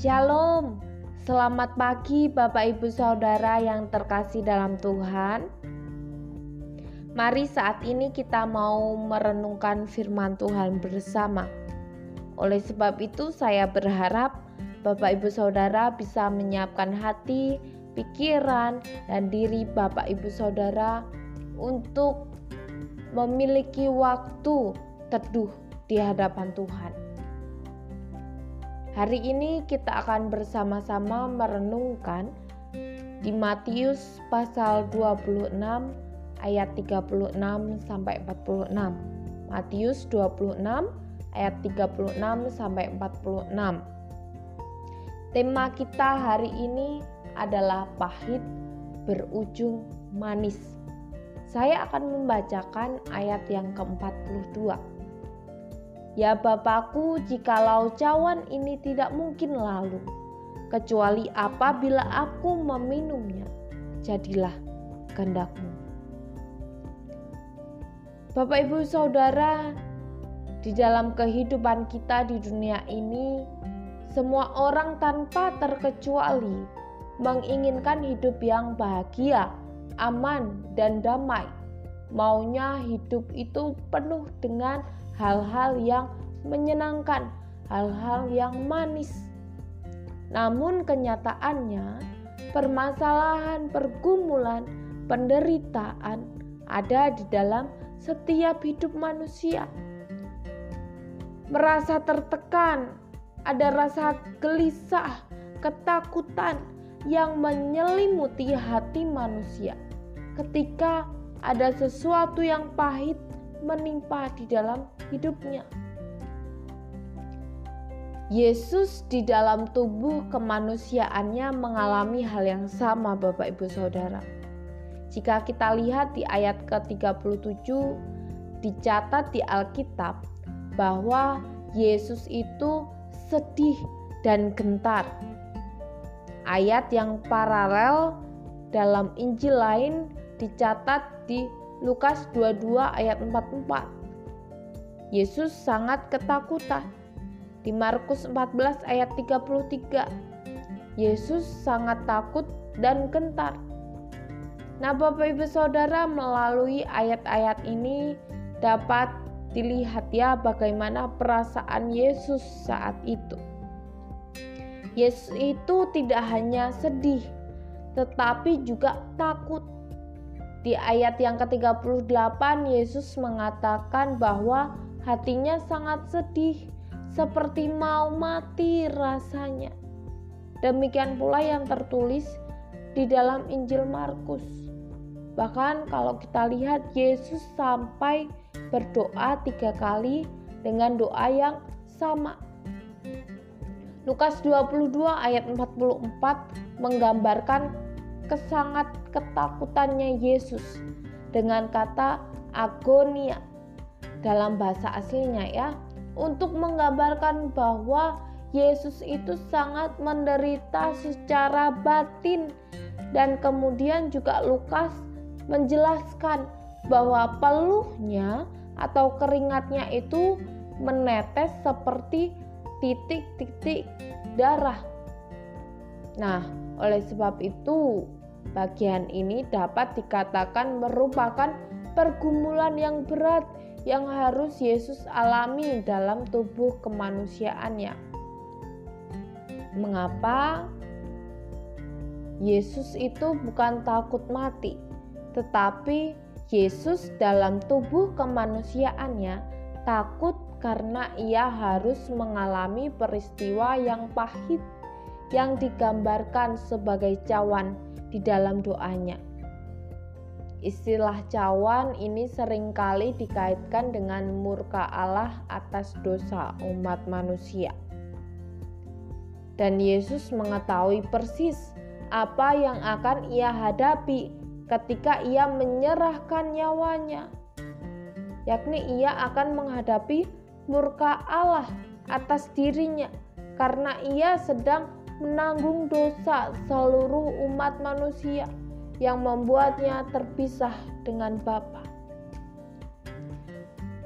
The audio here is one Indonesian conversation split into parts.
Shalom, selamat pagi Bapak Ibu Saudara yang terkasih dalam Tuhan. Mari saat ini kita mau merenungkan firman Tuhan bersama. Oleh sebab itu saya berharap Bapak Ibu Saudara bisa menyiapkan hati, pikiran, dan diri Bapak Ibu Saudara untuk memiliki waktu teduh di hadapan Tuhan. Hari ini kita akan bersama-sama merenungkan di Matius pasal 26 ayat 36 sampai 46. Matius 26 ayat 36 sampai 46. Tema kita hari ini adalah pahit berujung manis. Saya akan membacakan ayat yang ke-42. Ya Bapakku, jikalau cawan ini tidak mungkin lalu, kecuali apabila aku meminumnya, jadilah kehendakmu. Bapak Ibu Saudara, di dalam kehidupan kita di dunia ini, semua orang tanpa terkecuali menginginkan hidup yang bahagia, aman, dan damai. Maunya hidup itu penuh dengan hal-hal yang menyenangkan, hal-hal yang manis. Namun kenyataannya, permasalahan, pergumulan, penderitaan ada di dalam setiap hidup manusia. Merasa tertekan, ada rasa gelisah, ketakutan yang menyelimuti hati manusia ketika ada sesuatu yang pahit menimpa di dalam hidupnya. Yesus di dalam tubuh kemanusiaannya mengalami hal yang sama Bapak Ibu Saudara. Jika kita lihat di ayat ke-37 dicatat di Alkitab bahwa Yesus itu sedih dan gentar. Ayat yang paralel dalam Injil lain dicatat di Lukas 22 ayat 44. Yesus sangat ketakutan. Di Markus 14 ayat 33. Yesus sangat takut dan gentar. Nah, Bapak Ibu Saudara, melalui ayat-ayat ini dapat dilihat ya bagaimana perasaan Yesus saat itu. Yesus itu tidak hanya sedih, tetapi juga takut di ayat yang ke-38 Yesus mengatakan bahwa hatinya sangat sedih seperti mau mati rasanya. Demikian pula yang tertulis di dalam Injil Markus. Bahkan kalau kita lihat Yesus sampai berdoa tiga kali dengan doa yang sama. Lukas 22 ayat 44 menggambarkan kesangat ketakutannya Yesus dengan kata agonia dalam bahasa aslinya ya untuk menggambarkan bahwa Yesus itu sangat menderita secara batin dan kemudian juga Lukas menjelaskan bahwa peluhnya atau keringatnya itu menetes seperti titik-titik darah. Nah, oleh sebab itu, Bagian ini dapat dikatakan merupakan pergumulan yang berat yang harus Yesus alami dalam tubuh kemanusiaannya. Mengapa Yesus itu bukan takut mati, tetapi Yesus dalam tubuh kemanusiaannya takut karena ia harus mengalami peristiwa yang pahit yang digambarkan sebagai cawan di dalam doanya. Istilah cawan ini sering kali dikaitkan dengan murka Allah atas dosa umat manusia. Dan Yesus mengetahui persis apa yang akan ia hadapi ketika ia menyerahkan nyawanya, yakni ia akan menghadapi murka Allah atas dirinya karena ia sedang menanggung dosa seluruh umat manusia yang membuatnya terpisah dengan Bapa.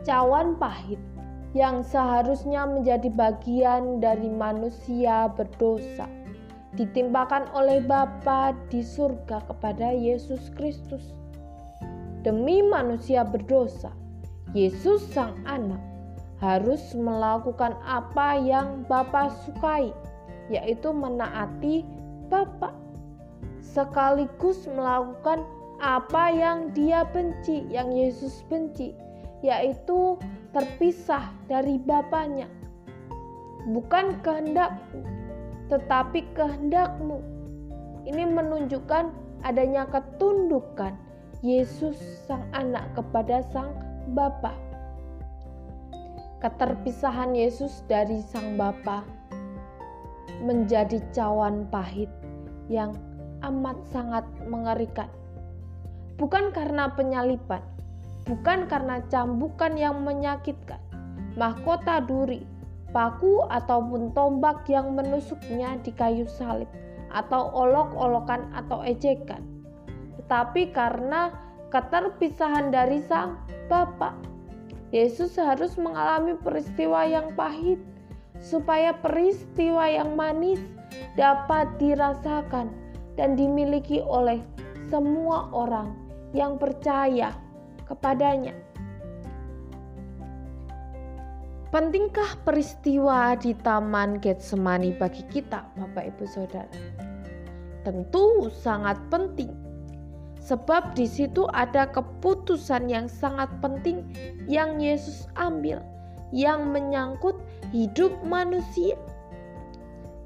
Cawan pahit yang seharusnya menjadi bagian dari manusia berdosa ditimpakan oleh Bapa di surga kepada Yesus Kristus. Demi manusia berdosa, Yesus sang anak harus melakukan apa yang Bapa sukai, yaitu menaati Bapa sekaligus melakukan apa yang dia benci, yang Yesus benci, yaitu terpisah dari Bapaknya. Bukan kehendakku, tetapi kehendakmu. Ini menunjukkan adanya ketundukan Yesus sang anak kepada sang Bapa. Keterpisahan Yesus dari sang Bapa menjadi cawan pahit yang amat sangat mengerikan bukan karena penyalipan, bukan karena cambukan yang menyakitkan, mahkota duri, paku ataupun tombak yang menusuknya di kayu salib, atau olok-olokan atau ejekan, tetapi karena keterpisahan dari sang Bapa. Yesus harus mengalami peristiwa yang pahit supaya peristiwa yang manis dapat dirasakan dan dimiliki oleh semua orang yang percaya kepadanya. Pentingkah peristiwa di Taman Getsemani bagi kita, Bapak Ibu Saudara? Tentu sangat penting. Sebab di situ ada keputusan yang sangat penting yang Yesus ambil yang menyangkut hidup manusia.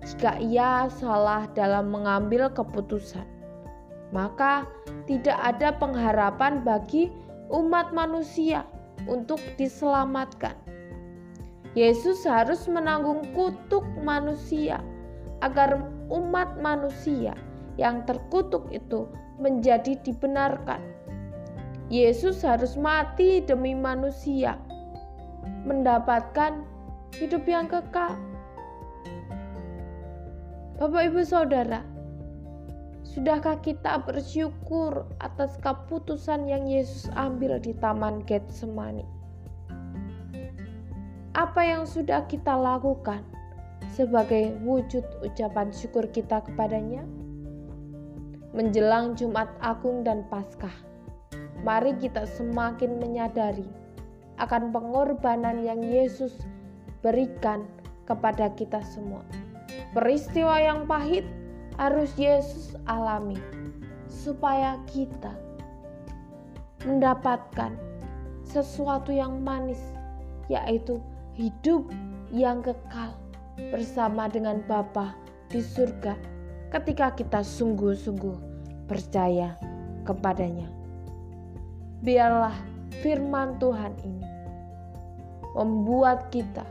Jika ia salah dalam mengambil keputusan, maka tidak ada pengharapan bagi umat manusia untuk diselamatkan. Yesus harus menanggung kutuk manusia agar umat manusia yang terkutuk itu menjadi dibenarkan. Yesus harus mati demi manusia, mendapatkan hidup yang kekal. Bapak, ibu, saudara, Sudahkah kita bersyukur atas keputusan yang Yesus ambil di Taman Getsemani? Apa yang sudah kita lakukan sebagai wujud ucapan syukur kita kepadanya? Menjelang Jumat Agung dan Paskah, mari kita semakin menyadari akan pengorbanan yang Yesus berikan kepada kita semua. Peristiwa yang pahit harus Yesus alami supaya kita mendapatkan sesuatu yang manis yaitu hidup yang kekal bersama dengan Bapa di surga ketika kita sungguh-sungguh percaya kepadanya. Biarlah firman Tuhan ini membuat kita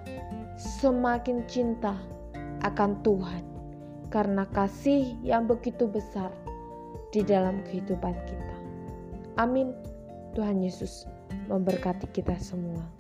semakin cinta akan Tuhan karena kasih yang begitu besar di dalam kehidupan kita. Amin. Tuhan Yesus memberkati kita semua.